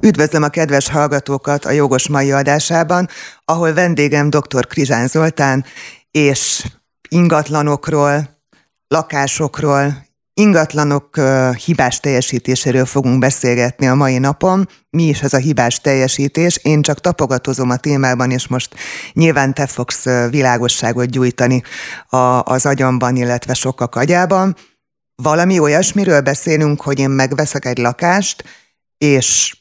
Üdvözlöm a kedves hallgatókat a Jogos mai adásában, ahol vendégem dr. Krizsán Zoltán, és ingatlanokról, lakásokról, ingatlanok uh, hibás teljesítéséről fogunk beszélgetni a mai napon. Mi is ez a hibás teljesítés? Én csak tapogatozom a témában, és most nyilván te fogsz világosságot gyújtani a, az agyamban, illetve sokak agyában. Valami olyasmiről beszélünk, hogy én megveszek egy lakást, és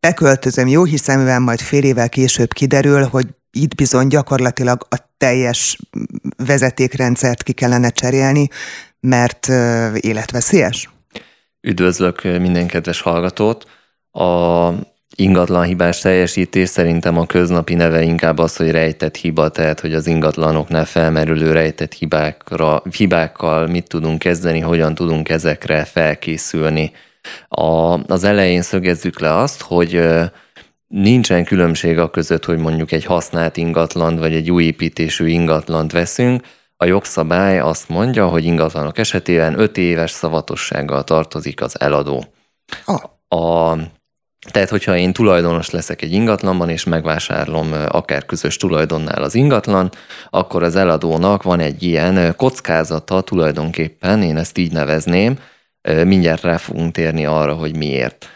beköltözöm jó hiszeműen, majd fél évvel később kiderül, hogy itt bizony gyakorlatilag a teljes vezetékrendszert ki kellene cserélni, mert életveszélyes? Üdvözlök minden kedves hallgatót! A ingatlan hibás teljesítés szerintem a köznapi neve inkább az, hogy rejtett hiba, tehát hogy az ingatlanoknál felmerülő rejtett hibákra, hibákkal mit tudunk kezdeni, hogyan tudunk ezekre felkészülni. A, az elején szögezzük le azt, hogy nincsen különbség a között, hogy mondjuk egy használt ingatlant vagy egy új építésű ingatlant veszünk, a jogszabály azt mondja, hogy ingatlanok esetében 5 éves szavatossággal tartozik az eladó. Oh. A, tehát, hogyha én tulajdonos leszek egy ingatlanban, és megvásárlom akár közös tulajdonnál az ingatlan, akkor az eladónak van egy ilyen kockázata tulajdonképpen, én ezt így nevezném, mindjárt rá fogunk térni arra, hogy miért.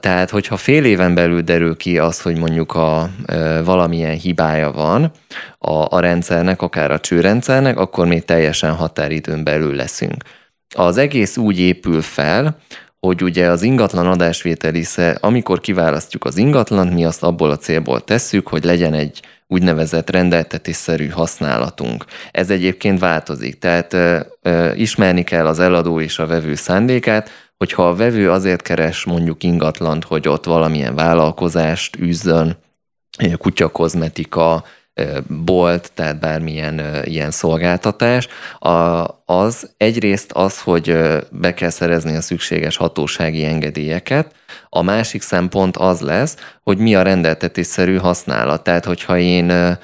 Tehát, hogyha fél éven belül derül ki az, hogy mondjuk a, valamilyen hibája van a, a rendszernek, akár a csőrendszernek, akkor még teljesen határidőn belül leszünk. Az egész úgy épül fel, hogy ugye az ingatlan adásvételi, amikor kiválasztjuk az ingatlant, mi azt abból a célból tesszük, hogy legyen egy úgynevezett rendeltetésszerű használatunk. Ez egyébként változik, tehát ö, ö, ismerni kell az eladó és a vevő szándékát, hogyha a vevő azért keres mondjuk ingatlant, hogy ott valamilyen vállalkozást űzzön, kutyakozmetika, bolt, tehát bármilyen ilyen szolgáltatás, az egyrészt az, hogy be kell szerezni a szükséges hatósági engedélyeket, a másik szempont az lesz, hogy mi a rendeltetésszerű használat. Tehát, hogyha én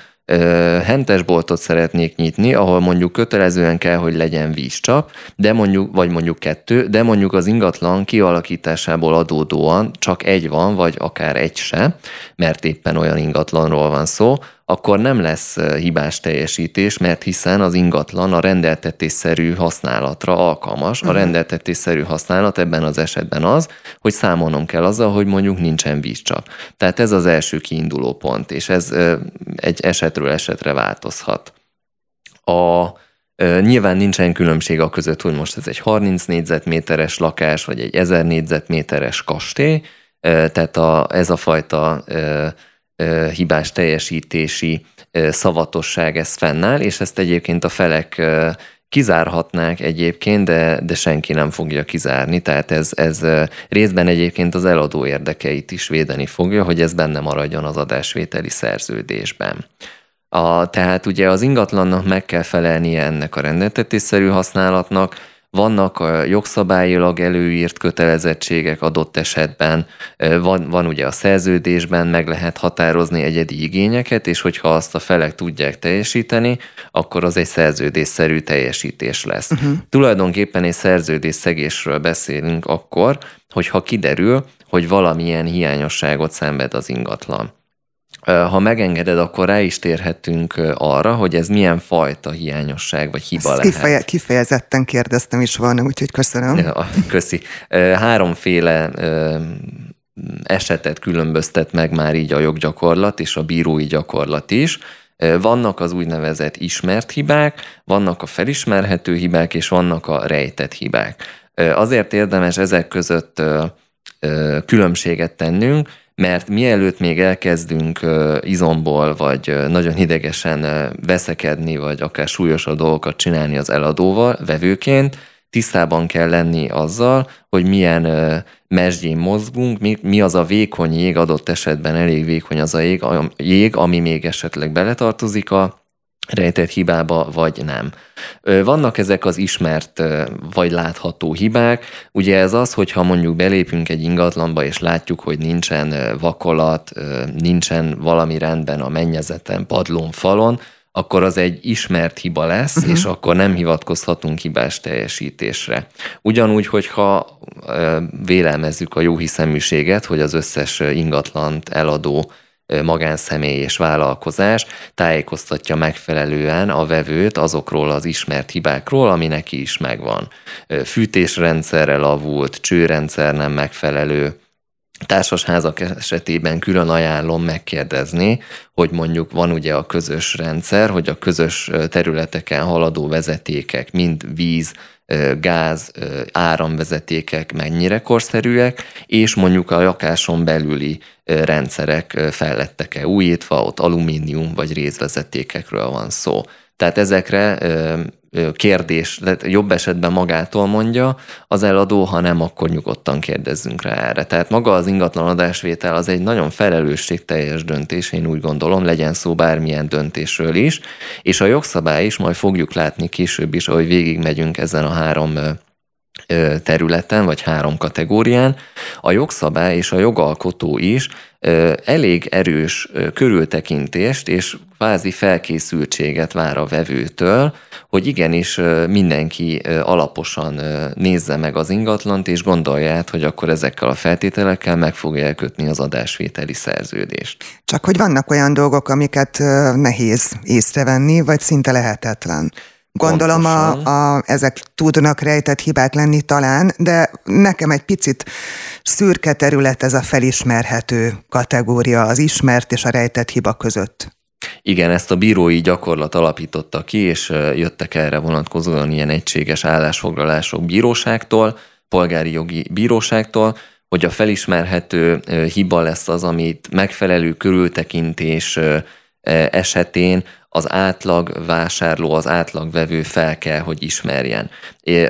hentesboltot szeretnék nyitni, ahol mondjuk kötelezően kell, hogy legyen vízcsap, de mondjuk, vagy mondjuk kettő, de mondjuk az ingatlan kialakításából adódóan csak egy van, vagy akár egy se, mert éppen olyan ingatlanról van szó, akkor nem lesz hibás teljesítés, mert hiszen az ingatlan a rendeltetésszerű használatra alkalmas. A mhm. rendeltetésszerű használat ebben az esetben az, hogy számolnom kell azzal, hogy mondjuk nincsen vízcsap. Tehát ez az első kiinduló pont, és ez egy esetről esetre változhat. A Nyilván nincsen különbség a között, hogy most ez egy 30 négyzetméteres lakás, vagy egy 1000 négyzetméteres kastély, tehát a, ez a fajta hibás teljesítési szavatosság ez fennáll, és ezt egyébként a felek kizárhatnák egyébként, de, de senki nem fogja kizárni, tehát ez, ez részben egyébként az eladó érdekeit is védeni fogja, hogy ez benne maradjon az adásvételi szerződésben. A, tehát ugye az ingatlannak meg kell felelnie ennek a rendeltetésszerű használatnak, vannak a jogszabályilag előírt kötelezettségek adott esetben, van, van ugye a szerződésben, meg lehet határozni egyedi igényeket, és hogyha azt a felek tudják teljesíteni, akkor az egy szerződésszerű teljesítés lesz. Uh-huh. Tulajdonképpen egy szerződés szegésről beszélünk akkor, hogyha kiderül, hogy valamilyen hiányosságot szenved az ingatlan. Ha megengeded, akkor rá is térhetünk arra, hogy ez milyen fajta hiányosság vagy hiba Ezt lehet. Kifeje, kifejezetten kérdeztem is volna, úgyhogy köszönöm. Köszi. Háromféle esetet különböztet meg már így a joggyakorlat és a bírói gyakorlat is. Vannak az úgynevezett ismert hibák, vannak a felismerhető hibák, és vannak a rejtett hibák. Azért érdemes ezek között különbséget tennünk, mert mielőtt még elkezdünk izomból, vagy nagyon hidegesen veszekedni, vagy akár súlyosabb dolgokat csinálni az eladóval, vevőként, tisztában kell lenni azzal, hogy milyen mesdjén mozgunk, mi, mi az a vékony jég, adott esetben elég vékony az a jég, a jég ami még esetleg beletartozik a rejtett hibába, vagy nem. Vannak ezek az ismert vagy látható hibák. Ugye ez az, hogyha mondjuk belépünk egy ingatlanba, és látjuk, hogy nincsen vakolat, nincsen valami rendben a mennyezeten, padlón, falon, akkor az egy ismert hiba lesz, uh-huh. és akkor nem hivatkozhatunk hibás teljesítésre. Ugyanúgy, hogyha vélelmezzük a jó hiszeműséget, hogy az összes ingatlant eladó magánszemély és vállalkozás tájékoztatja megfelelően a vevőt azokról az ismert hibákról, ami neki is megvan. Fűtésrendszerre lavult, csőrendszer nem megfelelő, társasházak esetében külön ajánlom megkérdezni, hogy mondjuk van ugye a közös rendszer, hogy a közös területeken haladó vezetékek, mind víz, gáz, áramvezetékek mennyire korszerűek, és mondjuk a lakáson belüli rendszerek fellettek-e újítva, ott alumínium vagy részvezetékekről van szó. Tehát ezekre kérdés, jobb esetben magától mondja az eladó, ha nem, akkor nyugodtan kérdezzünk rá erre. Tehát maga az ingatlan adásvétel az egy nagyon felelősségteljes döntés, én úgy gondolom, legyen szó bármilyen döntésről is, és a jogszabály is, majd fogjuk látni később is, ahogy végigmegyünk ezen a három területen, vagy három kategórián, a jogszabály és a jogalkotó is elég erős körültekintést és kvázi felkészültséget vár a vevőtől, hogy igenis mindenki alaposan nézze meg az ingatlant, és gondolja át, hogy akkor ezekkel a feltételekkel meg fogja elkötni az adásvételi szerződést. Csak hogy vannak olyan dolgok, amiket nehéz észrevenni, vagy szinte lehetetlen. Gondolom a, a, ezek tudnak rejtett hibák lenni talán, de nekem egy picit szürke terület ez a felismerhető kategória, az ismert és a rejtett hiba között. Igen, ezt a bírói gyakorlat alapította ki, és jöttek erre vonatkozóan ilyen egységes állásfoglalások bíróságtól, polgári jogi bíróságtól, hogy a felismerhető hiba lesz az, amit megfelelő körültekintés esetén az átlag vásárló, az átlag vevő fel kell, hogy ismerjen.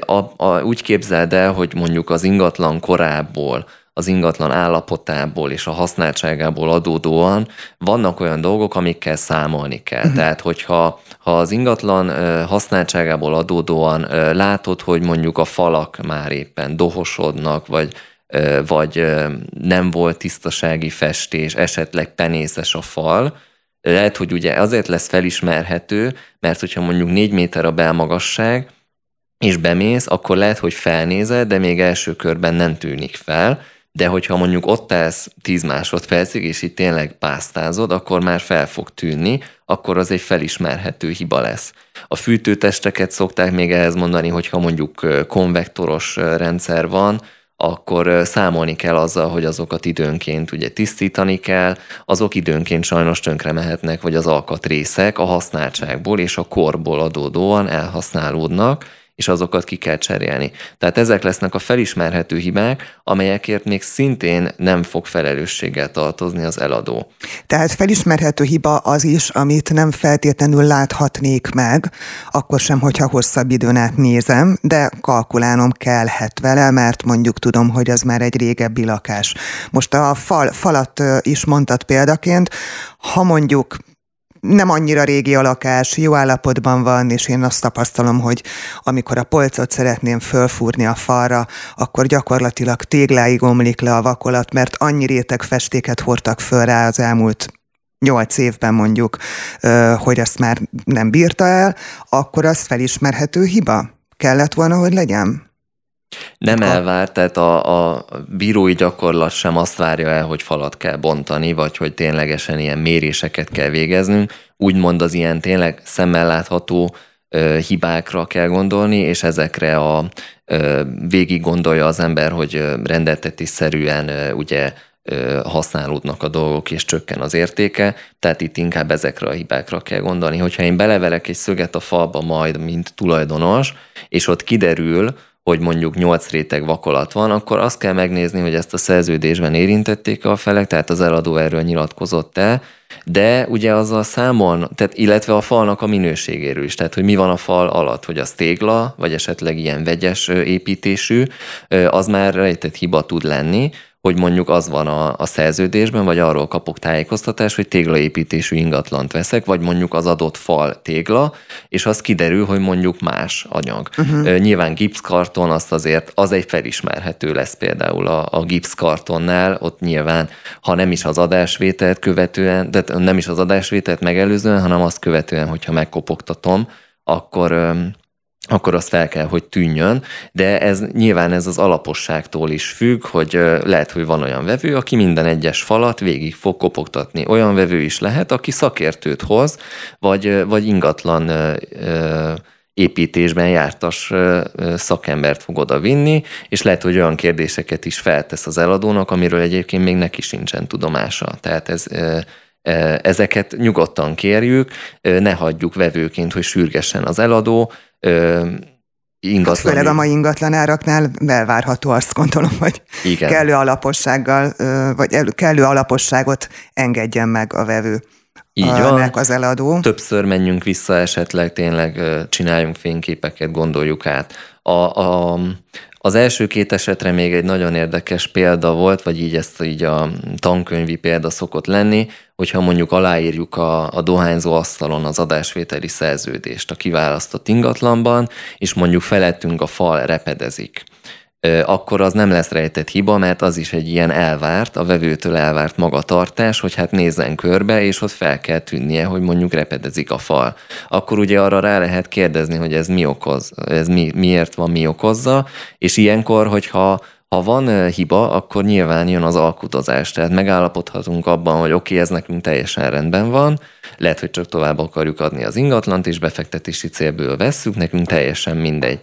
A, a, úgy képzeld el, hogy mondjuk az ingatlan korából, az ingatlan állapotából és a használtságából adódóan vannak olyan dolgok, amikkel számolni kell. Uh-huh. Tehát, hogyha ha az ingatlan használtságából adódóan látod, hogy mondjuk a falak már éppen dohosodnak, vagy vagy nem volt tisztasági festés, esetleg penészes a fal, lehet, hogy ugye azért lesz felismerhető, mert hogyha mondjuk 4 méter a belmagasság, és bemész, akkor lehet, hogy felnézed, de még első körben nem tűnik fel, de hogyha mondjuk ott állsz 10 másodpercig, és itt tényleg pásztázod, akkor már fel fog tűnni, akkor az egy felismerhető hiba lesz. A fűtőtesteket szokták még ehhez mondani, hogyha mondjuk konvektoros rendszer van, akkor számolni kell azzal, hogy azokat időnként ugye tisztítani kell, azok időnként sajnos tönkre mehetnek, vagy az alkatrészek a használtságból és a korból adódóan elhasználódnak, és azokat ki kell cserélni. Tehát ezek lesznek a felismerhető hibák, amelyekért még szintén nem fog felelősséggel tartozni az eladó. Tehát felismerhető hiba az is, amit nem feltétlenül láthatnék meg, akkor sem, hogyha hosszabb időn át nézem, de kalkulálnom kellhet vele, mert mondjuk tudom, hogy az már egy régebbi lakás. Most a fal, falat is mondtad példaként, ha mondjuk nem annyira régi a lakás, jó állapotban van, és én azt tapasztalom, hogy amikor a polcot szeretném fölfúrni a falra, akkor gyakorlatilag tégláig omlik le a vakolat, mert annyi réteg festéket hordtak föl rá az elmúlt nyolc évben mondjuk, hogy azt már nem bírta el, akkor az felismerhető hiba? Kellett volna, hogy legyen? Nem elvárt, tehát a, a bírói gyakorlat sem azt várja el, hogy falat kell bontani, vagy hogy ténylegesen ilyen méréseket kell végeznünk. Úgymond az ilyen tényleg szemmel látható ö, hibákra kell gondolni, és ezekre a ö, végig gondolja az ember, hogy rendeltetésszerűen ö, ugye használódnak a dolgok, és csökken az értéke, tehát itt inkább ezekre a hibákra kell gondolni. Hogyha én belevelek egy szöget a falba majd, mint tulajdonos, és ott kiderül, hogy mondjuk 8 réteg vakolat van, akkor azt kell megnézni, hogy ezt a szerződésben érintették a felek, tehát az eladó erről nyilatkozott-e, de ugye azzal számol, tehát illetve a falnak a minőségéről is, tehát hogy mi van a fal alatt, hogy az tégla, vagy esetleg ilyen vegyes építésű, az már rejtett hiba tud lenni, hogy mondjuk az van a, a szerződésben, vagy arról kapok tájékoztatást, hogy téglaépítésű ingatlant veszek, vagy mondjuk az adott fal tégla, és az kiderül, hogy mondjuk más anyag. Uh-huh. Nyilván gipszkarton azt azért, az egy felismerhető lesz például a, a gipszkartonnál, ott nyilván, ha nem is az adásvételt követően, de nem is az adásvételt megelőzően, hanem azt követően, hogyha megkopogtatom, akkor akkor azt fel kell, hogy tűnjön, de ez nyilván ez az alaposságtól is függ, hogy lehet, hogy van olyan vevő, aki minden egyes falat végig fog kopogtatni. Olyan vevő is lehet, aki szakértőt hoz, vagy, vagy ingatlan építésben jártas szakembert fog oda vinni, és lehet, hogy olyan kérdéseket is feltesz az eladónak, amiről egyébként még neki sincsen tudomása. Tehát ez ezeket nyugodtan kérjük, ne hagyjuk vevőként, hogy sürgessen az eladó, ingatlan. Hát főleg a mai ingatlanáraknál belvárható azt gondolom, hogy Igen. kellő alapossággal, vagy kellő alaposságot engedjen meg a vevő. Így van. az eladó. Többször menjünk vissza, esetleg tényleg csináljunk fényképeket, gondoljuk át. A, a, az első két esetre még egy nagyon érdekes példa volt, vagy így ezt így a tankönyvi példa szokott lenni, hogyha mondjuk aláírjuk a, a dohányzó asztalon az adásvételi szerződést a kiválasztott ingatlanban, és mondjuk felettünk a fal repedezik akkor az nem lesz rejtett hiba, mert az is egy ilyen elvárt, a vevőtől elvárt magatartás, hogy hát nézzen körbe, és ott fel kell tűnnie, hogy mondjuk repedezik a fal. Akkor ugye arra rá lehet kérdezni, hogy ez mi okoz, ez mi, miért van, mi okozza, és ilyenkor, hogyha ha van hiba, akkor nyilván jön az alkutozás, tehát megállapodhatunk abban, hogy oké, okay, ez nekünk teljesen rendben van, lehet, hogy csak tovább akarjuk adni az ingatlant, és befektetési célból vesszük, nekünk teljesen mindegy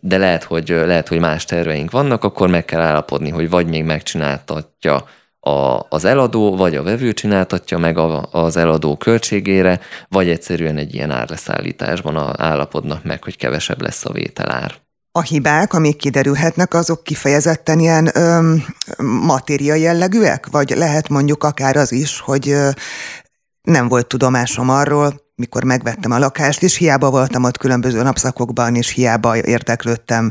de lehet, hogy, lehet, hogy más terveink vannak, akkor meg kell állapodni, hogy vagy még megcsináltatja a, az eladó, vagy a vevő csináltatja meg a, az eladó költségére, vagy egyszerűen egy ilyen árleszállításban állapodnak meg, hogy kevesebb lesz a vételár. A hibák, amik kiderülhetnek, azok kifejezetten ilyen ö, matéria jellegűek? Vagy lehet mondjuk akár az is, hogy ö, nem volt tudomásom arról, mikor megvettem a lakást, és hiába voltam ott különböző napszakokban, és hiába érdeklődtem,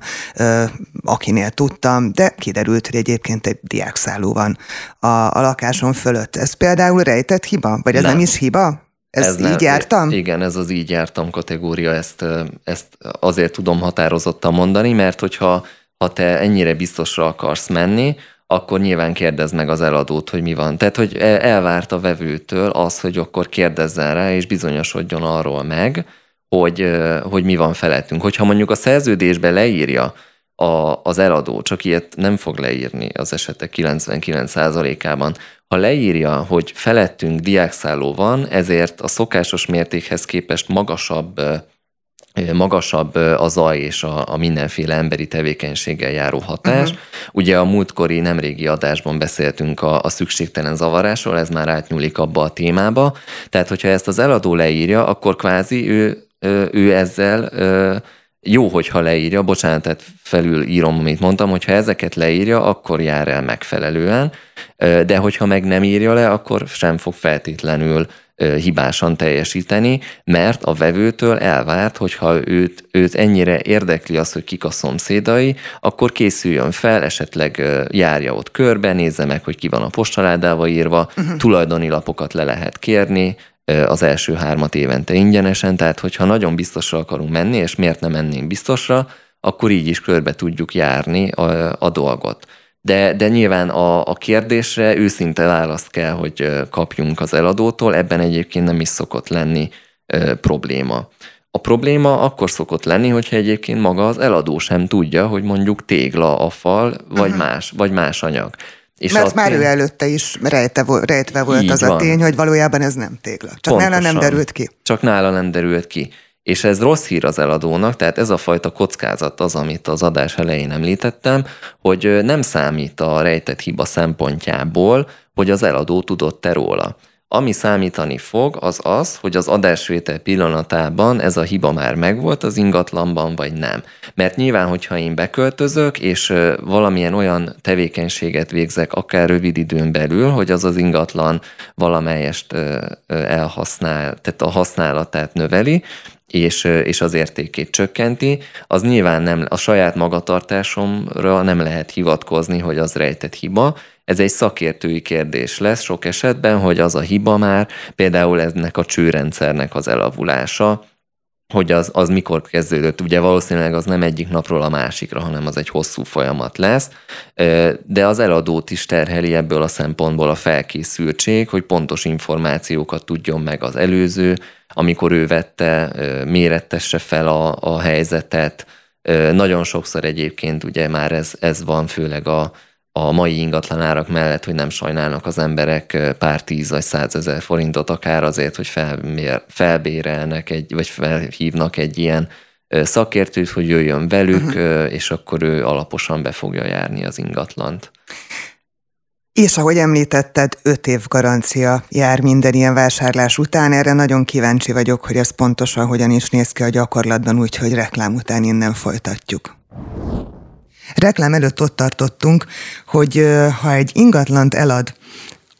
akinél tudtam, de kiderült, hogy egyébként egy diákszálló van a, a lakásom fölött. Ez például rejtett hiba? Vagy ez nem, nem is hiba? Ez, ez így nem, jártam? Igen, ez az így jártam kategória, ezt, ezt azért tudom határozottan mondani, mert hogyha ha te ennyire biztosra akarsz menni, akkor nyilván kérdez meg az eladót, hogy mi van. Tehát, hogy elvárt a vevőtől az, hogy akkor kérdezzen rá, és bizonyosodjon arról meg, hogy, hogy mi van felettünk. Hogyha mondjuk a szerződésbe leírja a, az eladó, csak ilyet nem fog leírni az esetek 99%-ában, ha leírja, hogy felettünk diákszálló van, ezért a szokásos mértékhez képest magasabb magasabb a zaj és a, a mindenféle emberi tevékenységgel járó hatás. Uh-huh. Ugye a múltkori nemrégi adásban beszéltünk a, a szükségtelen zavarásról, ez már átnyúlik abba a témába. Tehát, hogyha ezt az eladó leírja, akkor kvázi ő, ő ezzel jó, hogyha leírja, bocsánat, tehát felül írom, amit mondtam, hogyha ezeket leírja, akkor jár el megfelelően, de hogyha meg nem írja le, akkor sem fog feltétlenül hibásan teljesíteni, mert a vevőtől elvárt, hogyha őt, őt ennyire érdekli az, hogy kik a szomszédai, akkor készüljön fel, esetleg járja ott körbe, nézze meg, hogy ki van a postaládába írva, uh-huh. tulajdoni lapokat le lehet kérni, az első hármat évente ingyenesen, tehát hogyha nagyon biztosra akarunk menni, és miért nem mennénk biztosra, akkor így is körbe tudjuk járni a, a dolgot. De, de nyilván a, a kérdésre őszinte választ kell, hogy kapjunk az eladótól, ebben egyébként nem is szokott lenni ö, probléma. A probléma akkor szokott lenni, hogyha egyébként maga az eladó sem tudja, hogy mondjuk tégla a fal, vagy, uh-huh. más, vagy más anyag. És Mert már tény... ő előtte is rejte, rejtve volt Így az van. a tény, hogy valójában ez nem tégla. Csak Pontosan. nála nem derült ki. Csak nála nem derült ki. És ez rossz hír az eladónak, tehát ez a fajta kockázat az, amit az adás elején említettem, hogy nem számít a rejtett hiba szempontjából, hogy az eladó tudott-e róla. Ami számítani fog, az az, hogy az adásvétel pillanatában ez a hiba már megvolt az ingatlanban, vagy nem. Mert nyilván, hogyha én beköltözök, és valamilyen olyan tevékenységet végzek, akár rövid időn belül, hogy az az ingatlan valamelyest elhasznál, tehát a használatát növeli, és, és az értékét csökkenti, az nyilván nem, a saját magatartásomra nem lehet hivatkozni, hogy az rejtett hiba. Ez egy szakértői kérdés lesz sok esetben, hogy az a hiba már például ennek a csőrendszernek az elavulása, hogy az, az mikor kezdődött. Ugye valószínűleg az nem egyik napról a másikra, hanem az egy hosszú folyamat lesz, de az eladót is terheli ebből a szempontból a felkészültség, hogy pontos információkat tudjon meg az előző, amikor ő vette, mérettesse fel a, a helyzetet. Nagyon sokszor egyébként ugye már ez, ez van, főleg a, a mai ingatlanárak mellett, hogy nem sajnálnak az emberek pár tíz vagy százezer forintot akár azért, hogy felmér, felbérelnek egy, vagy felhívnak egy ilyen szakértőt, hogy jöjjön velük, uh-huh. és akkor ő alaposan be fogja járni az ingatlant. És ahogy említetted, öt év garancia jár minden ilyen vásárlás után. Erre nagyon kíváncsi vagyok, hogy ez pontosan hogyan is néz ki a gyakorlatban, úgyhogy reklám után innen folytatjuk. Reklám előtt ott tartottunk, hogy ha egy ingatlant elad,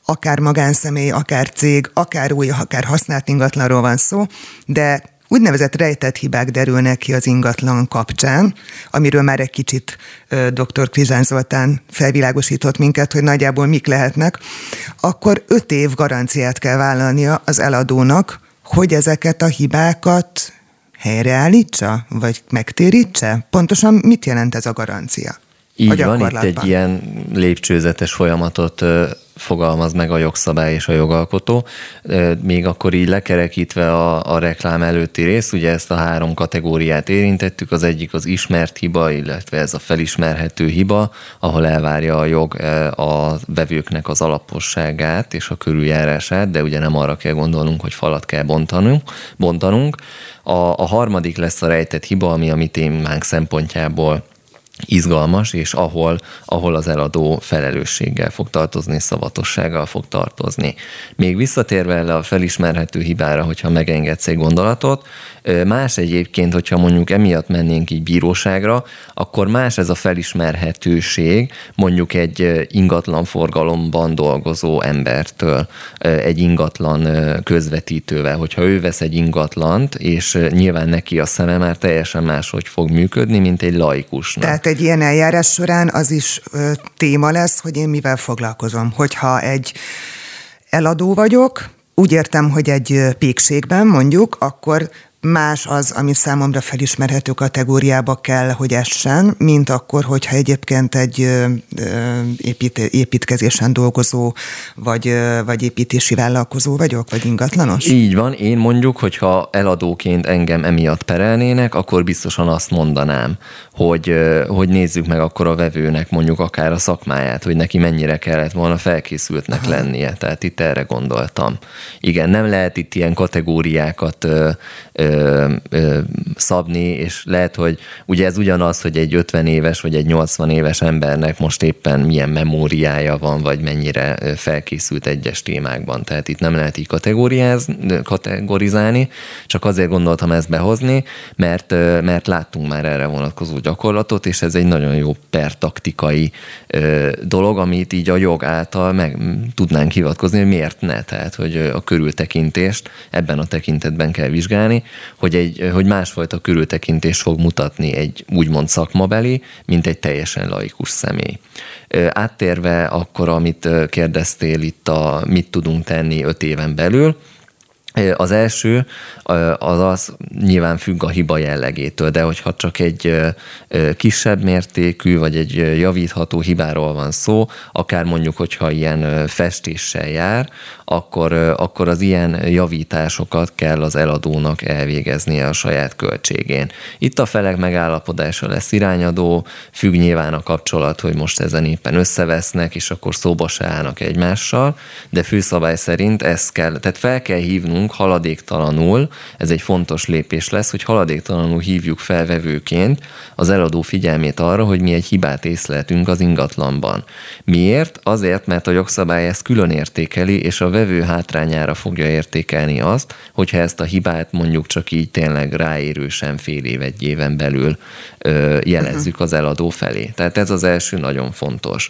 akár magánszemély, akár cég, akár új, akár használt ingatlanról van szó, de úgynevezett rejtett hibák derülnek ki az ingatlan kapcsán, amiről már egy kicsit dr. Krizsán Zoltán felvilágosított minket, hogy nagyjából mik lehetnek, akkor öt év garanciát kell vállalnia az eladónak, hogy ezeket a hibákat helyreállítsa, vagy megtérítse? Pontosan mit jelent ez a garancia? Így van, itt egy ilyen lépcsőzetes folyamatot fogalmaz meg a jogszabály és a jogalkotó. Még akkor így lekerekítve a, a reklám előtti rész, ugye ezt a három kategóriát érintettük, az egyik az ismert hiba, illetve ez a felismerhető hiba, ahol elvárja a jog a bevőknek az alaposságát és a körüljárását, de ugye nem arra kell gondolnunk, hogy falat kell bontanunk. bontanunk. A, a harmadik lesz a rejtett hiba, ami a mi témánk szempontjából izgalmas, és ahol, ahol az eladó felelősséggel fog tartozni, szavatossággal fog tartozni. Még visszatérve le a felismerhető hibára, hogyha megengedsz egy gondolatot, Más egyébként, hogyha mondjuk emiatt mennénk így bíróságra, akkor más ez a felismerhetőség mondjuk egy ingatlan forgalomban dolgozó embertől, egy ingatlan közvetítővel. Hogyha ő vesz egy ingatlant, és nyilván neki a szeme már teljesen máshogy fog működni, mint egy laikusnak. Tehát egy ilyen eljárás során az is téma lesz, hogy én mivel foglalkozom. Hogyha egy eladó vagyok, úgy értem, hogy egy pékségben mondjuk, akkor más az, ami számomra felismerhető kategóriába kell, hogy essen, mint akkor, hogyha egyébként egy épít, építkezésen dolgozó, vagy, vagy építési vállalkozó vagyok, vagy ingatlanos? Így van. Én mondjuk, hogyha eladóként engem emiatt perelnének, akkor biztosan azt mondanám, hogy, hogy nézzük meg akkor a vevőnek mondjuk akár a szakmáját, hogy neki mennyire kellett volna felkészültnek Aha. lennie. Tehát itt erre gondoltam. Igen, nem lehet itt ilyen kategóriákat ö, ö, szabni, és lehet, hogy ugye ez ugyanaz, hogy egy 50 éves vagy egy 80 éves embernek most éppen milyen memóriája van, vagy mennyire felkészült egyes témákban. Tehát itt nem lehet így kategorizálni, csak azért gondoltam ezt behozni, mert, mert láttunk már erre vonatkozó gyakorlatot, és ez egy nagyon jó pertaktikai ö, dolog, amit így a jog által meg tudnánk hivatkozni, hogy miért ne. Tehát, hogy a körültekintést ebben a tekintetben kell vizsgálni, hogy, egy, hogy másfajta körültekintést fog mutatni egy úgymond szakmabeli, mint egy teljesen laikus személy. Áttérve akkor, amit kérdeztél itt, a, mit tudunk tenni öt éven belül, az első az az nyilván függ a hiba jellegétől, de hogyha csak egy kisebb mértékű, vagy egy javítható hibáról van szó, akár mondjuk, hogyha ilyen festéssel jár, akkor, akkor az ilyen javításokat kell az eladónak elvégeznie a saját költségén. Itt a felek megállapodása lesz irányadó, függ nyilván a kapcsolat, hogy most ezen éppen összevesznek, és akkor szóba se állnak egymással, de főszabály szerint ez kell, tehát fel kell hívnunk haladéktalanul, ez egy fontos lépés lesz, hogy haladéktalanul hívjuk felvevőként az eladó figyelmét arra, hogy mi egy hibát észleltünk az ingatlanban. Miért? Azért, mert a jogszabály ezt külön értékeli, és a vevő hátrányára fogja értékelni azt, hogyha ezt a hibát mondjuk csak így tényleg ráérősen fél év, egy éven belül ö, jelezzük az eladó felé. Tehát ez az első nagyon fontos.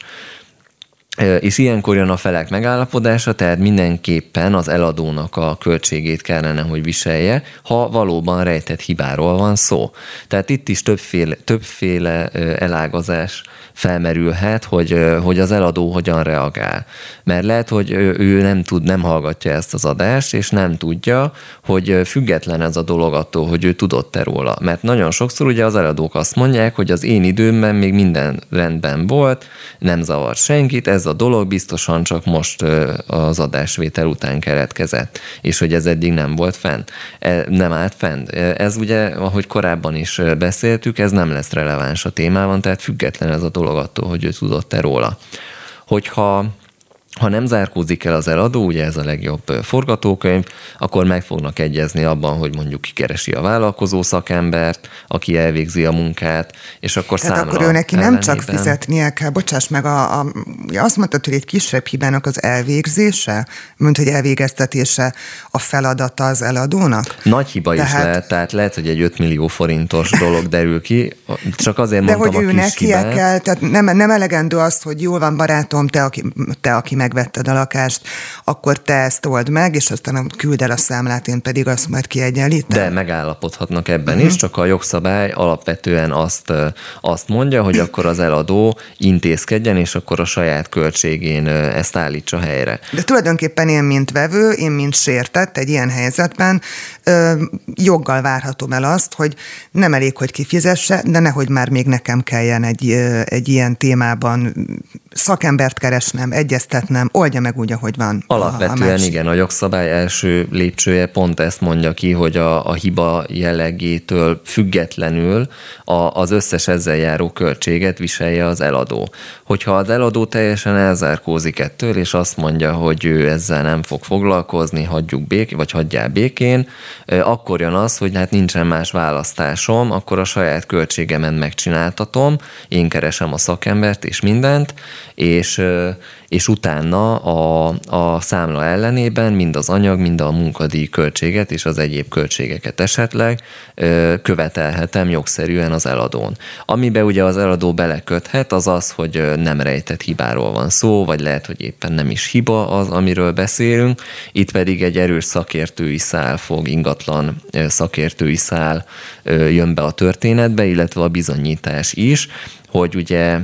És ilyenkor jön a felek megállapodása, tehát mindenképpen az eladónak a költségét kellene, hogy viselje, ha valóban rejtett hibáról van szó. Tehát itt is többféle, többféle elágazás felmerülhet, hogy, hogy az eladó hogyan reagál. Mert lehet, hogy ő nem tud, nem hallgatja ezt az adást, és nem tudja, hogy független ez a dolog attól, hogy ő tudott-e róla. Mert nagyon sokszor ugye az eladók azt mondják, hogy az én időmben még minden rendben volt, nem zavart senkit, ez a dolog biztosan csak most az adásvétel után keletkezett, és hogy ez eddig nem volt fenn, e, nem állt fenn. Ez ugye, ahogy korábban is beszéltük, ez nem lesz releváns a témában, tehát független ez a dolog attól, hogy ő tudott-e róla. Hogyha ha nem zárkózik el az eladó, ugye ez a legjobb forgatókönyv, akkor meg fognak egyezni abban, hogy mondjuk kikeresi a vállalkozó szakembert, aki elvégzi a munkát, és akkor Tehát számla akkor ő neki ellenében. nem csak fizetnie kell, bocsáss meg, a, a, azt mondtad, hogy egy kisebb hibának az elvégzése, mint hogy elvégeztetése a feladata az eladónak? Nagy hiba tehát... is lehet, tehát lehet, hogy egy 5 millió forintos dolog derül ki, csak azért De mondtam hogy a ő neki kell, tehát nem, nem elegendő az, hogy jól van barátom, te aki, te, aki megvetted a lakást, akkor te ezt old meg, és aztán küld el a számlát, én pedig azt majd kiegyenlítem. De megállapodhatnak ebben uh-huh. is, csak a jogszabály alapvetően azt, azt mondja, hogy akkor az eladó intézkedjen, és akkor a saját költségén ezt állítsa helyre. De tulajdonképpen én, mint vevő, én, mint sértett egy ilyen helyzetben, ö, joggal várhatom el azt, hogy nem elég, hogy kifizesse, de nehogy már még nekem kelljen egy, ö, egy ilyen témában szakembert keresnem, egyeztetnem, oldja meg úgy, ahogy van. a- a Alapvetően másik. igen, a jogszabály első lépcsője pont ezt mondja ki, hogy a, a hiba jellegétől függetlenül a, az összes ezzel járó költséget viselje az eladó. Hogyha az eladó teljesen elzárkózik ettől, és azt mondja, hogy ő ezzel nem fog foglalkozni, hagyjuk békén, vagy hagyjál békén, akkor jön az, hogy hát nincsen más választásom, akkor a saját költségemen megcsináltatom, én keresem a szakembert és mindent, és, és utána a, a számla ellenében mind az anyag, mind a munkadíj költséget és az egyéb költségeket esetleg követelhetem jogszerűen az eladón. Amiben ugye az eladó beleköthet, az az, hogy nem rejtett hibáról van szó, vagy lehet, hogy éppen nem is hiba az, amiről beszélünk. Itt pedig egy erős szakértői szál fog, ingatlan szakértői szál jön be a történetbe, illetve a bizonyítás is, hogy ugye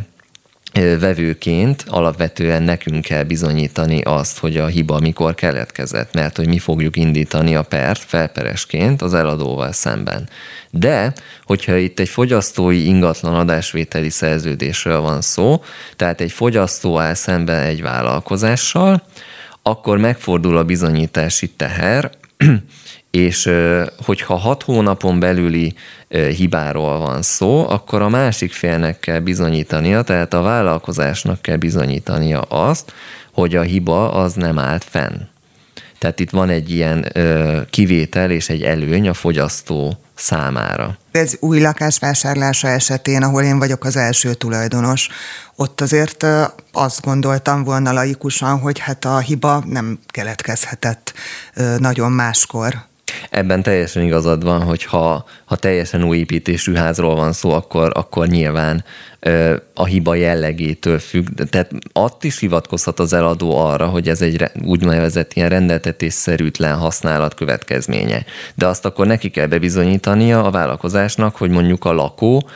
vevőként alapvetően nekünk kell bizonyítani azt, hogy a hiba mikor keletkezett, mert hogy mi fogjuk indítani a pert felperesként az eladóval szemben. De, hogyha itt egy fogyasztói ingatlan adásvételi szerződésről van szó, tehát egy fogyasztó áll szemben egy vállalkozással, akkor megfordul a bizonyítási teher, és hogyha hat hónapon belüli hibáról van szó, akkor a másik félnek kell bizonyítania, tehát a vállalkozásnak kell bizonyítania azt, hogy a hiba az nem állt fenn. Tehát itt van egy ilyen kivétel és egy előny a fogyasztó számára. Ez új lakás vásárlása esetén, ahol én vagyok az első tulajdonos, ott azért azt gondoltam volna laikusan, hogy hát a hiba nem keletkezhetett nagyon máskor. Ebben teljesen igazad van, hogy ha, ha teljesen új építésű házról van szó, akkor, akkor nyilván a hiba jellegétől függ. Tehát ott is hivatkozhat az eladó arra, hogy ez egy úgynevezett ilyen rendeltetésszerűtlen használat következménye. De azt akkor neki kell bebizonyítania a vállalkozásnak, hogy mondjuk a lakó,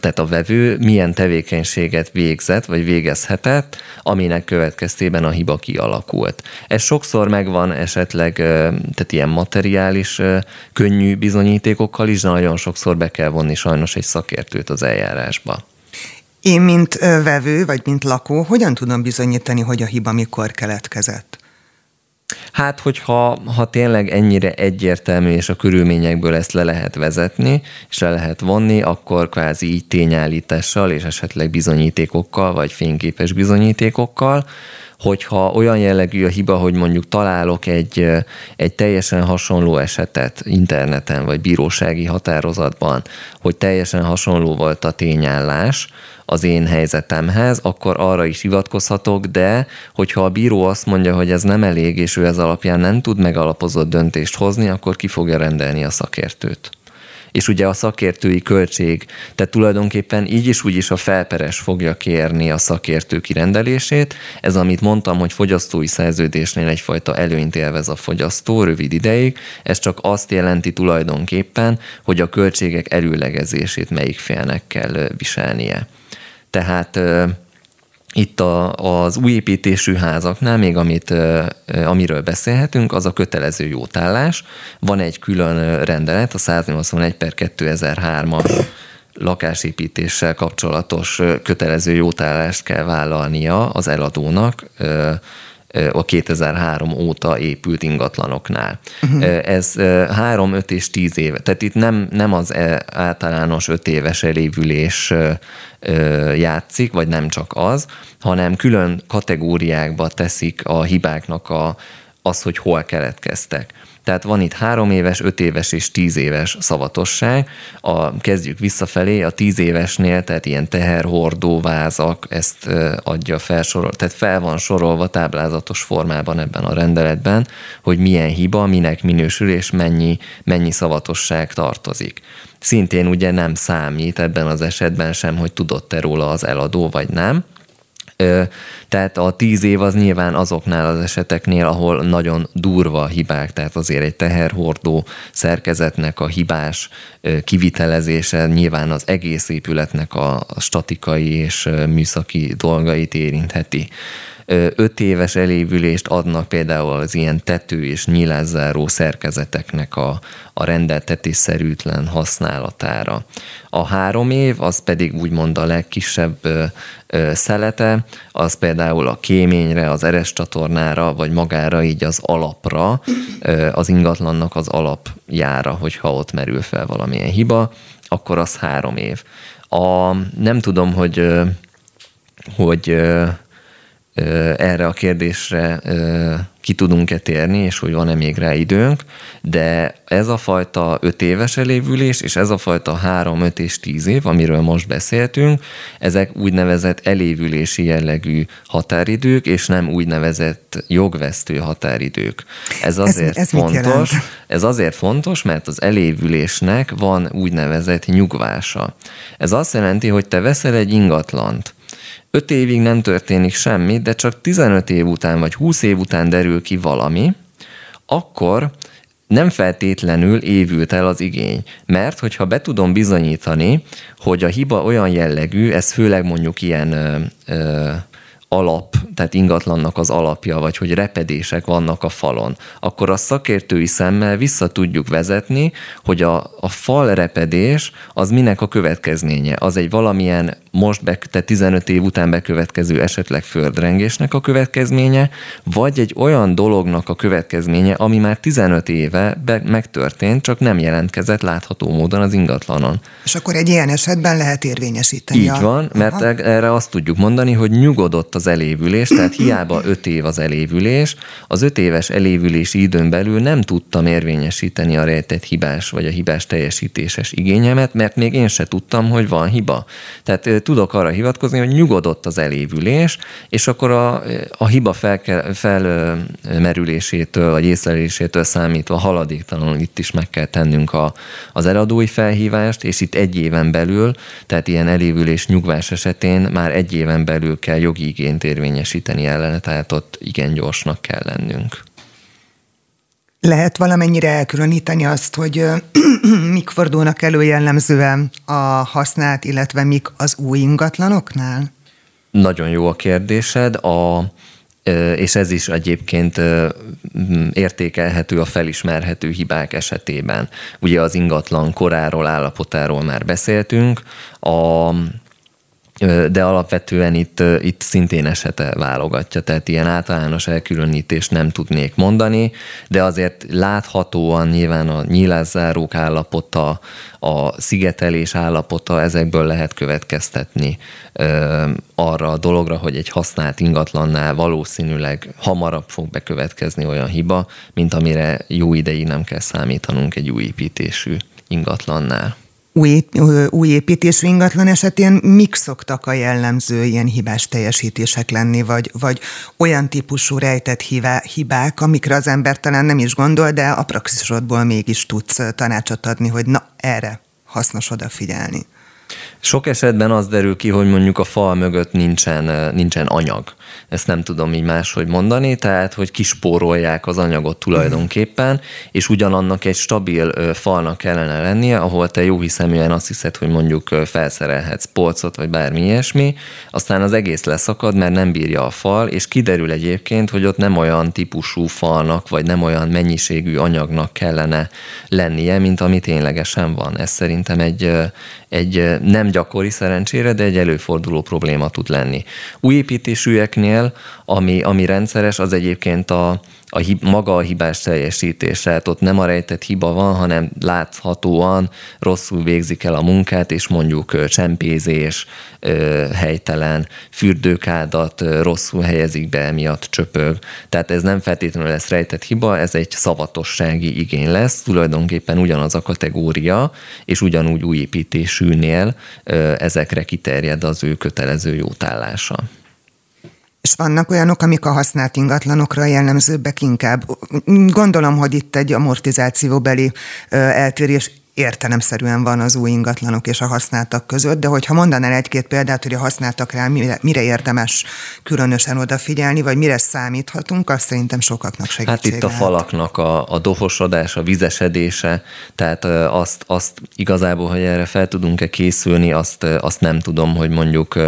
tehát a vevő milyen tevékenységet végzett, vagy végezhetett, aminek következtében a hiba kialakult. Ez sokszor megvan esetleg, tehát ilyen materiális, könnyű bizonyítékokkal is, de nagyon sokszor be kell vonni sajnos egy szakértőt az eljárásba. Én, mint vevő, vagy mint lakó, hogyan tudom bizonyítani, hogy a hiba mikor keletkezett? Hát, hogyha ha tényleg ennyire egyértelmű, és a körülményekből ezt le lehet vezetni, és le lehet vonni, akkor kvázi így tényállítással, és esetleg bizonyítékokkal, vagy fényképes bizonyítékokkal, hogyha olyan jellegű a hiba, hogy mondjuk találok egy, egy teljesen hasonló esetet interneten, vagy bírósági határozatban, hogy teljesen hasonló volt a tényállás, az én helyzetemhez, akkor arra is hivatkozhatok, de hogyha a bíró azt mondja, hogy ez nem elég, és ő ez alapján nem tud megalapozott döntést hozni, akkor ki fogja rendelni a szakértőt. És ugye a szakértői költség, tehát tulajdonképpen így is úgy is a felperes fogja kérni a szakértő kirendelését. Ez, amit mondtam, hogy fogyasztói szerződésnél egyfajta előnyt élvez a fogyasztó rövid ideig, ez csak azt jelenti tulajdonképpen, hogy a költségek előlegezését melyik félnek kell viselnie. Tehát itt a, az új építésű házaknál, még amit, amiről beszélhetünk, az a kötelező jótállás. Van egy külön rendelet, a 181 per 2003-as lakásépítéssel kapcsolatos kötelező jótállást kell vállalnia az eladónak a 2003 óta épült ingatlanoknál. Uh-huh. Ez 3, 5 és 10 éve. Tehát itt nem, nem az általános 5 éves elévülés játszik, vagy nem csak az, hanem külön kategóriákba teszik a hibáknak a, az, hogy hol keletkeztek. Tehát van itt három éves, öt éves és tíz éves szavatosság. A, kezdjük visszafelé, a tíz évesnél, tehát ilyen teherhordó vázak, ezt adja felsorol, tehát fel van sorolva táblázatos formában ebben a rendeletben, hogy milyen hiba, minek minősül és mennyi, mennyi szavatosság tartozik. Szintén ugye nem számít ebben az esetben sem, hogy tudott-e róla az eladó, vagy nem. Tehát a tíz év az nyilván azoknál az eseteknél, ahol nagyon durva hibák, tehát azért egy teherhordó szerkezetnek a hibás kivitelezése nyilván az egész épületnek a statikai és műszaki dolgait érintheti öt éves elévülést adnak például az ilyen tető és nyilázzáró szerkezeteknek a, a rendeltetésszerűtlen használatára. A három év az pedig úgymond a legkisebb szelete, az például a kéményre, az eres csatornára, vagy magára így az alapra, az ingatlannak az alapjára, hogyha ott merül fel valamilyen hiba, akkor az három év. A, nem tudom, hogy hogy erre a kérdésre ki tudunk-e térni, és hogy van-e még rá időnk, de ez a fajta 5 éves elévülés, és ez a fajta 3, 5 és 10 év, amiről most beszéltünk, ezek úgynevezett elévülési jellegű határidők, és nem úgynevezett jogvesztő határidők. Ez azért ez, ez fontos, ez azért fontos, mert az elévülésnek van úgynevezett nyugvása. Ez azt jelenti, hogy te veszel egy ingatlant, 5 évig nem történik semmi, de csak 15 év után vagy 20 év után derül ki valami, akkor nem feltétlenül évült el az igény. Mert hogyha be tudom bizonyítani, hogy a hiba olyan jellegű, ez főleg mondjuk ilyen ö, ö, alap, tehát ingatlannak az alapja, vagy hogy repedések vannak a falon, akkor a szakértői szemmel vissza tudjuk vezetni, hogy a, a fal repedés az minek a következménye. Az egy valamilyen most, be, tehát 15 év után bekövetkező esetleg földrengésnek a következménye, vagy egy olyan dolognak a következménye, ami már 15 éve be, megtörtént, csak nem jelentkezett látható módon az ingatlanon. És akkor egy ilyen esetben lehet érvényesíteni. Így a... van, mert Aha. erre azt tudjuk mondani, hogy nyugodott az elévülés, tehát hiába 5 év az elévülés, az 5 éves elévülési időn belül nem tudtam érvényesíteni a rejtett hibás vagy a hibás teljesítéses igényemet, mert még én se tudtam, hogy van hiba. Tehát tudok arra hivatkozni, hogy nyugodott az elévülés, és akkor a, a hiba felmerülésétől, vagy észlelésétől számítva haladéktalanul itt is meg kell tennünk a, az eladói felhívást, és itt egy éven belül, tehát ilyen elévülés nyugvás esetén már egy éven belül kell jogi igényt érvényesíteni ellene, tehát ott igen gyorsnak kell lennünk. Lehet valamennyire elkülöníteni azt, hogy mik fordulnak elő jellemzően a használt, illetve mik az új ingatlanoknál? Nagyon jó a kérdésed. A, és ez is egyébként értékelhető a felismerhető hibák esetében. Ugye az ingatlan koráról, állapotáról már beszéltünk. A de alapvetően itt, itt szintén esete válogatja, tehát ilyen általános elkülönítést nem tudnék mondani, de azért láthatóan nyilván a nyílászárók állapota, a szigetelés állapota, ezekből lehet következtetni ö, arra a dologra, hogy egy használt ingatlannál valószínűleg hamarabb fog bekövetkezni olyan hiba, mint amire jó ideig nem kell számítanunk egy új építésű ingatlannál. Új, új építésű ingatlan esetén mik szoktak a jellemző ilyen hibás teljesítések lenni, vagy, vagy olyan típusú rejtett hibák, amikre az ember talán nem is gondol, de a praxisodból mégis tudsz tanácsot adni, hogy na, erre hasznos odafigyelni. Sok esetben az derül ki, hogy mondjuk a fal mögött nincsen, nincsen anyag. Ezt nem tudom így máshogy mondani, tehát hogy kispórolják az anyagot tulajdonképpen, és ugyanannak egy stabil falnak kellene lennie, ahol te jó hiszeműen azt hiszed, hogy mondjuk felszerelhetsz polcot, vagy bármi ilyesmi, aztán az egész leszakad, mert nem bírja a fal, és kiderül egyébként, hogy ott nem olyan típusú falnak, vagy nem olyan mennyiségű anyagnak kellene lennie, mint ami ténylegesen van. Ez szerintem egy, egy nem gyakori szerencsére, de egy előforduló probléma tud lenni. Új építésűeknél, ami, ami rendszeres, az egyébként a, a hib, maga a hibás teljesítés, tehát ott nem a rejtett hiba van, hanem láthatóan rosszul végzik el a munkát, és mondjuk csempézés, helytelen, fürdőkádat rosszul helyezik be, emiatt csöpög. Tehát ez nem feltétlenül lesz rejtett hiba, ez egy szavatossági igény lesz, tulajdonképpen ugyanaz a kategória, és ugyanúgy új építésűnél ezekre kiterjed az ő kötelező jótállása. És vannak olyanok, amik a használt ingatlanokra jellemzőbbek inkább. Gondolom, hogy itt egy amortizációbeli eltérés értelemszerűen van az új ingatlanok és a használtak között, de hogyha mondanál egy-két példát, hogy a használtakra mire, mire érdemes különösen odafigyelni, vagy mire számíthatunk, azt szerintem sokaknak segít. Hát itt a falaknak a, a dohosodás, a vizesedése, tehát azt, azt igazából, hogy erre fel tudunk-e készülni, azt, azt nem tudom, hogy mondjuk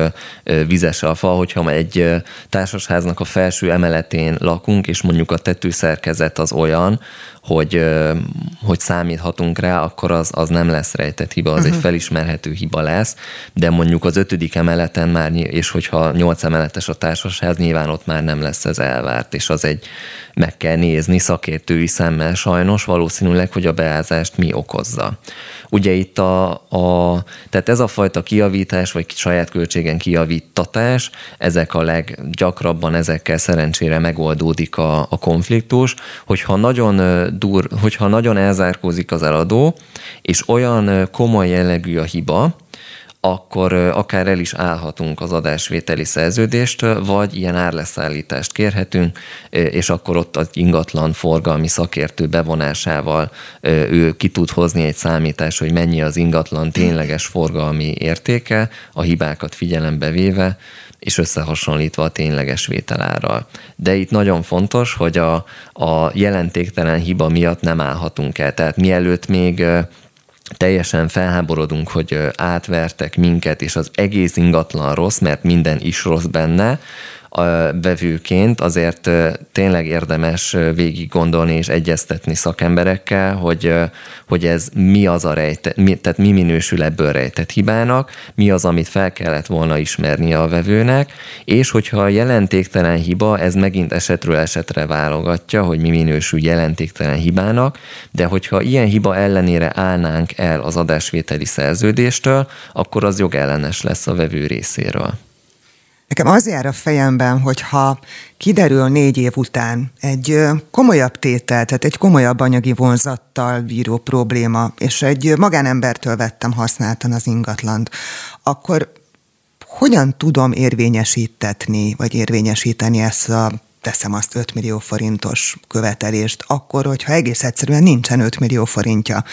vizes a fal, hogyha egy társasháznak a felső emeletén lakunk, és mondjuk a tetőszerkezet az olyan, hogy, hogy számíthatunk rá, akkor az, az nem lesz rejtett hiba, az uh-huh. egy mhm. felismerhető hiba lesz, de mondjuk az ötödik emeleten már, és hogyha nyolc emeletes a társaság, nyilván ott már nem lesz ez elvárt, és az egy meg kell nézni szakértői szemmel sajnos valószínűleg, hogy a beázást mi okozza. Ugye itt a, a tehát ez a fajta kiavítás, vagy saját költségen kiavítatás, ezek a leggyakrabban ezekkel szerencsére megoldódik a, a konfliktus, hogyha nagyon dur, hogyha nagyon elzárkózik az eladó, és olyan komoly jellegű a hiba, akkor akár el is állhatunk az adásvételi szerződést, vagy ilyen árleszállítást kérhetünk, és akkor ott az ingatlan forgalmi szakértő bevonásával ő ki tud hozni egy számítás, hogy mennyi az ingatlan tényleges forgalmi értéke, a hibákat figyelembe véve, és összehasonlítva a tényleges vételárral. De itt nagyon fontos, hogy a, a jelentéktelen hiba miatt nem állhatunk el. Tehát mielőtt még teljesen felháborodunk, hogy átvertek minket, és az egész ingatlan rossz, mert minden is rossz benne, vevőként azért tényleg érdemes végig gondolni és egyeztetni szakemberekkel, hogy, hogy ez mi az a rejte, mi, tehát mi minősül ebből rejtett hibának, mi az, amit fel kellett volna ismernie a vevőnek, és hogyha a jelentéktelen hiba, ez megint esetről esetre válogatja, hogy mi minősül jelentéktelen hibának, de hogyha ilyen hiba ellenére állnánk el az adásvételi szerződéstől, akkor az jogellenes lesz a vevő részéről. Nekem az jár a fejemben, hogy ha kiderül négy év után egy komolyabb tétel, tehát egy komolyabb anyagi vonzattal bíró probléma, és egy magánembertől vettem használtan az ingatlant, akkor hogyan tudom érvényesítetni, vagy érvényesíteni ezt a teszem azt 5 millió forintos követelést, akkor, hogyha egész egyszerűen nincsen 5 millió forintja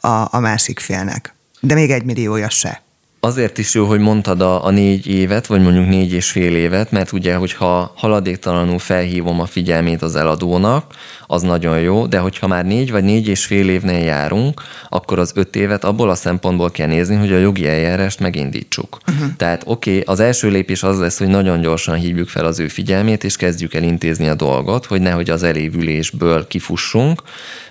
a, a másik félnek, de még egy milliója se azért is jó, hogy mondtad a, a négy évet, vagy mondjuk négy és fél évet, mert ugye, hogyha haladéktalanul felhívom a figyelmét az eladónak, az nagyon jó, de hogyha már négy vagy négy és fél évnél járunk, akkor az öt évet abból a szempontból kell nézni, hogy a jogi eljárást megindítsuk. Uh-huh. Tehát oké, okay, az első lépés az lesz, hogy nagyon gyorsan hívjuk fel az ő figyelmét, és kezdjük el intézni a dolgot, hogy nehogy az elévülésből kifussunk,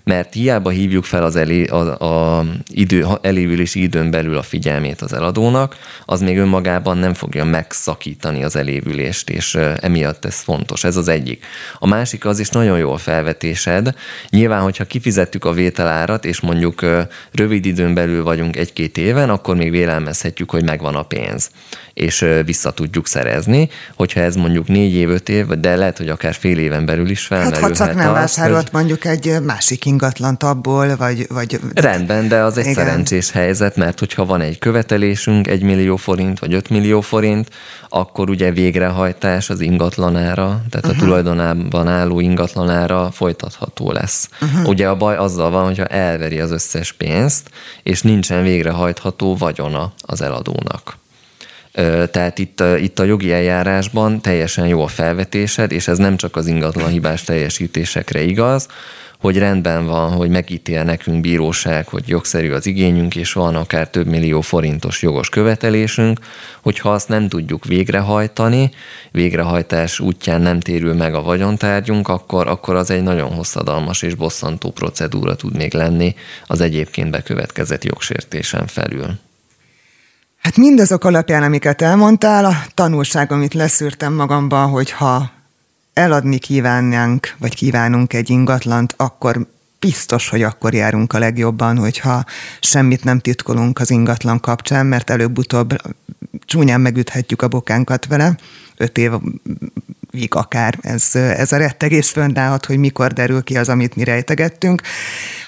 mert hiába hívjuk fel az elé, a, a idő, elévülési időn belül a figyelmét az eladónak, az még önmagában nem fogja megszakítani az elévülést, és emiatt ez fontos. Ez az egyik. A másik az is nagyon jól felvetésed. Nyilván, hogyha kifizettük a vételárat, és mondjuk rövid időn belül vagyunk egy-két éven, akkor még vélelmezhetjük, hogy megvan a pénz és vissza tudjuk szerezni. Hogyha ez mondjuk négy év, öt év, de lehet, hogy akár fél éven belül is felmerülhet. Hát ha csak nem vásárolt hogy... mondjuk egy másik ingatlant abból, vagy... vagy Rendben, de az egy igen. szerencsés helyzet, mert hogyha van egy követelésünk, egy millió forint, vagy 5 millió forint, akkor ugye végrehajtás az ingatlanára, tehát uh-huh. a tulajdonában álló ingatlanára folytatható lesz. Uh-huh. Ugye a baj azzal van, hogyha elveri az összes pénzt, és nincsen végrehajtható vagyona az eladónak. Tehát itt, itt a jogi eljárásban teljesen jó a felvetésed, és ez nem csak az ingatlan hibás teljesítésekre igaz, hogy rendben van, hogy megítél nekünk bíróság, hogy jogszerű az igényünk, és van akár több millió forintos jogos követelésünk, hogyha azt nem tudjuk végrehajtani, végrehajtás útján nem térül meg a vagyontárgyunk, akkor, akkor az egy nagyon hosszadalmas és bosszantó procedúra tud még lenni az egyébként bekövetkezett jogsértésen felül. Hát mindazok alapján, amiket elmondtál, a tanulság, amit leszűrtem magamban, hogy ha eladni kívánnánk, vagy kívánunk egy ingatlant, akkor biztos, hogy akkor járunk a legjobban, hogyha semmit nem titkolunk az ingatlan kapcsán, mert előbb-utóbb csúnyán megüthetjük a bokánkat vele, öt évig akár ez, ez a rettegés fönnállhat, hogy mikor derül ki az, amit mi rejtegettünk.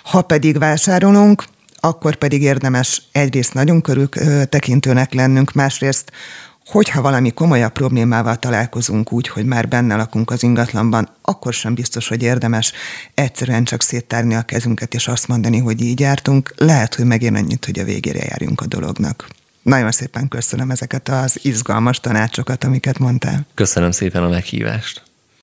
Ha pedig vásárolunk, akkor pedig érdemes egyrészt nagyon körül tekintőnek lennünk, másrészt hogyha valami komolyabb problémával találkozunk úgy, hogy már benne lakunk az ingatlanban, akkor sem biztos, hogy érdemes egyszerűen csak széttárni a kezünket és azt mondani, hogy így jártunk. Lehet, hogy megér annyit, hogy a végére járjunk a dolognak. Nagyon szépen köszönöm ezeket az izgalmas tanácsokat, amiket mondtál. Köszönöm szépen a meghívást.